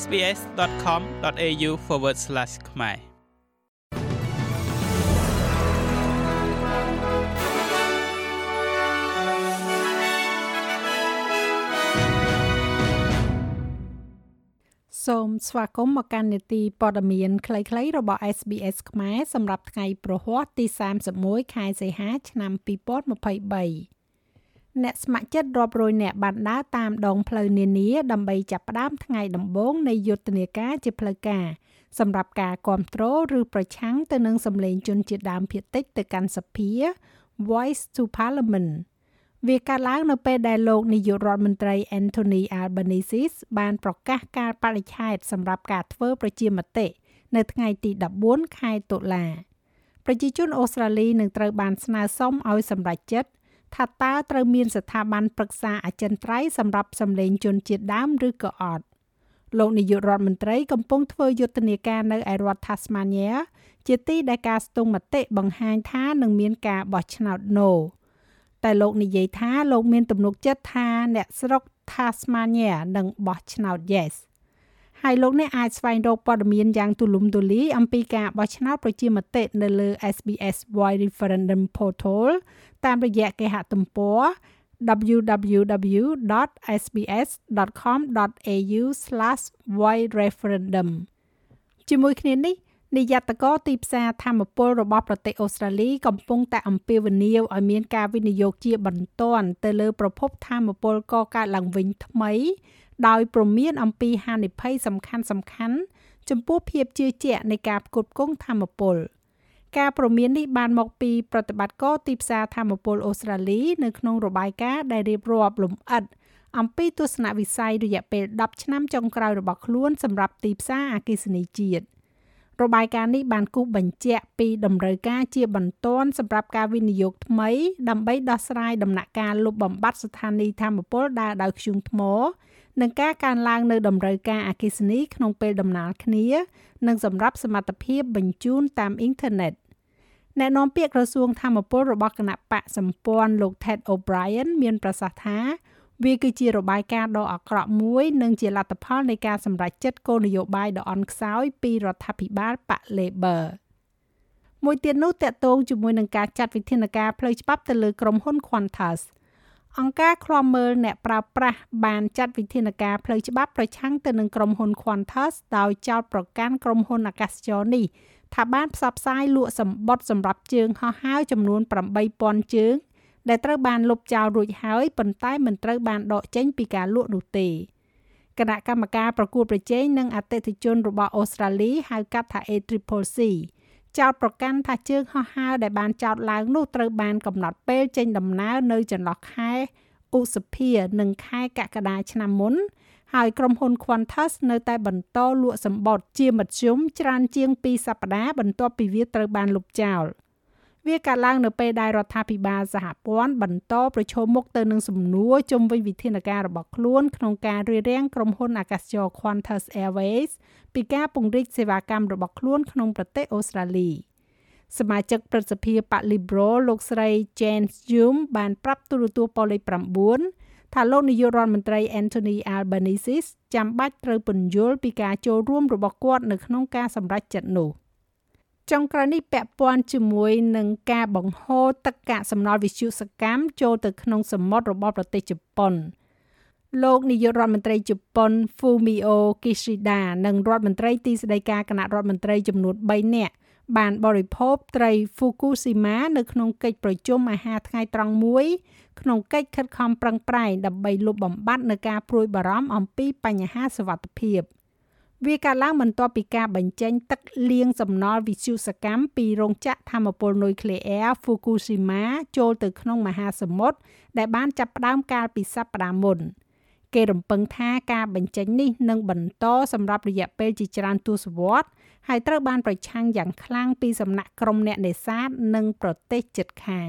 sbs.com.au/ ខ្មែរសូមស្វាគមន៍មកកាន់នេតិព័ត៌មានខ្លីៗរបស់ SBS ខ្មែរសម្រាប់ថ្ងៃប្រហ័សទី31ខែសីហា ឆ្នាំ2023 អ្នកស្ម័គ្រចិត្តរាប់រយនាក់បានដើរតាមដងផ្លូវនានាដើម្បីចាប់ផ្ដើមថ្ងៃដំបូងនៃយុទ្ធនាការជាផ្លូវការសម្រាប់ការគ្រប់គ្រងឬប្រឆាំងទៅនឹងសម្លេងជនជាតិដើមភាគតិចទៅកាន់សភា Voice to Parliament វាកើតឡើងនៅពេលដែលលោកនាយករដ្ឋមន្ត្រី Anthony Albanese បានប្រកាសការបរិច្ឆេទសម្រាប់ការធ្វើប្រជាមតិនៅថ្ងៃទី14ខែតុលាប្រជាជនអូស្ត្រាលីនឹងត្រូវបានស្នើសុំឲ្យសម្រេចចិត្ត ថាតើត្រូវមានស្ថាប័នប្រឹក្សាអចិន្ត្រៃយ៍សម្រាប់សម្លេងជនជាតិដើមឬក៏អត់លោកនាយករដ្ឋមន្ត្រីកំពុងធ្វើយុទ្ធនាការនៅឯរដ្ឋ Tasmania ជាទីដែលការស្ទង់មតិបង្ហាញថានឹងមានការបោះឆ្នោត No តែលោកនិយាយថាលោកមានទំនុកចិត្តថាអ្នកស្រុក Tasmania នឹងបោះឆ្នោត Yes ហើយលោកអ្នកអាចស្វែងរកព័ត៌មានយ៉ាងទូលំទូលាយអំពីការបោះឆ្នោតប្រជាមតិនៅលើ SBS Voice Referendum Portal តាមរយៈគេហទំព័រ www.sbs.com.au/voicereferendum ជាមួយគ្នានេះនាយត្តកោទីផ្សារធម្មពលរបស់ប្រទេសអូស្ត្រាលីកំពុងតែអំពាវនាវឲ្យមានការវិនិយោគជាបន្ទាន់ទៅលើប្រភពធម្មពលកកើតឡើងវិញថ្មី ដោយព្រមានអំពីហានិភ័យសំខាន់សំខាន់ចំពោះភាពជឿជាក់នៃការផ្គត់ផ្គង់ធម្មពល។ការព្រមាននេះបានមកពីប្រតិបត្តិការទីផ្សារធម្មពលអូស្ត្រាលី នៅក្នុងរបាយការណ៍ដែលរៀបរាប់លម្អិតអំពីទស្សនវិស័យរយៈពេល10ឆ្នាំចុងក្រោយរបស់ខ្លួនសម្រាប់ទីផ្សារអគ្គិសនីជាតិ របាយការណ៍នេះបានគូសបញ្ជាក់ពីតម្រូវការជាបន្ទាន់សម្រាប់ការវិនិយោគថ្មី ដើម្បីដោះស្រាយដំណាក់កាលលុបបំបាត់ស្ថានីយធម្មពលដើរដោយធ្យូងថ្មនិងការកើនឡើងនៅតម្រូវការអគ្គិសនីក្នុងពេលដំណាលគ្នា និងសម្រាប់សមត្ថភាពបញ្ជូនតាមអ៊ីនធឺណិតអ្នកនាំពាក្យក្រសួងធម្មពលរបស់គណៈបកសម្ព័ន្ធលោក Ted O'Brien មានប្រសាសន៍ថា វាគឺជារបាយការណ៍ដ៏អាក្រក់មួយនិងជាលទ្ធផលនៃការសម្រេចចិត្តគោលនយោបាយដ៏អន់ខ្សោយពីរដ្ឋាភិបាលបក Labor មួយទៀតនោះតកតងជាមួយនឹងការចាត់វិធានការផ្លូវច្បាប់ទៅលើក្រុមហ៊ុន Qantas អង្គការឃ្លាំមើលអ្នកប្រើប្រាស់បានចាត់វិធានការផ្លូវច្បាប់ប្រឆាំងទៅនឹងក្រុមហ៊ុន Qantas ដោយចោទប្រកាន់ក្រុមហ៊ុនអាកាសចរនេះថាបានផ្សព្វផ្សាយលក់សម្បត្តិសម្រាប់ជើងហោះហើរចំនួន8000ជើង ដែលត្រូវបានលុបចោលរួចហើយប៉ុន្តែមិនត្រូវបានដកចេញពីការលក់នោះទេគណៈកម្មការប្រគួតប្រជែងនិងអតិថិជនរបស់អូស្ត្រាលីហៅកាត់ថា ACCC ចោតប្រកាន់ថាជើងហោះហើរដែលបានចោតឡើងនោះត្រូវបានកំណត់ពេលចេញដំណើរនៅចន្លោះខែឧសភានិងខែកក្កដាឆ្នាំមុន ហើយក្រុមហ៊ុន Qantas នៅតែបន្តលក់សម្បត្តិជាមធ្យមច្រើនជាង2សប្តាហ៍បន្ទាប់ពីវាត្រូវបានលុបចោល វាកើតឡើងនៅពេលដែលរដ្ឋាភិបាលសហព័ន្ធបន្តប្រឈមមុខទៅនឹងសំណួរជុំវិញវិធានការរបស់ខ្លួនក្នុងការរារាំងក្រុមហ៊ុនអាកាសចរ Qantas Airways ពីការពង្រីកសេវាកម្មរបស់ខ្លួនក្នុងប្រទេសអូស្ត្រាលីសមាជិកព្រឹទ្ធសភាបក Liberal លោកស្រី Jane Hume បានប្រាប់ទូរទស្សន៍ប៉ូលីស9ថាលោកនាយករដ្ឋមន្ត្រី Anthony Albanese ចាំបាច់ត្រូវពន្យល់ពីការចូលរួមរបស់គាត់នៅក្នុងការសម្រេចចិត្តនោះ ចុងក្រោយនេះពាក់ព័ន្ធជាមួយនឹងការបង្ហូរទឹកកាកសំណល់វិទ្យុសកម្មចូលទៅក្នុងសមុទ្ររបស់ប្រទេសជប៉ុនលោកនាយករដ្ឋមន្ត្រីជប៉ុន Fumio Kishida និងរដ្ឋមន្ត្រីទីស្តីការគណៈរដ្ឋមន្ត្រីចំនួន3នាក់បានបរិភោគត្រី Fukushima នៅក្នុងកិច្ចប្រជុំអាហារថ្ងៃត្រង់មួយ ក្នុងកិច្ចខិតខំប្រឹងប្រែងដើម្បីលុបបំបាត់នូវការព្រួយបារម្ភអំពីបញ្ហាសុវត្ថិភាព វាកើតឡើងបន្ទាប់ពីការបញ្ចេញទឹកលាងសំណល់វិទ្យុសកម្មពីរោងចក្រធម្មពលនុយក្លេអ៊ែរ Fukushima ចូលទៅក្នុងមហាសមុទ្រដែលបានចាប់ផ្ដើមកាលពីសប្តាហ៍មុនគេរំពឹងថាការបញ្ចេញនេះនឹងបន្តសម្រាប់រយៈពេលជាច្រើនទសវត្សរ៍ហើយត្រូវបានប្រឆាំងយ៉ាងខ្លាំងពីសំណាក់ក្រុមអ្នកនេសាទនិងប្រទេសជិតខាង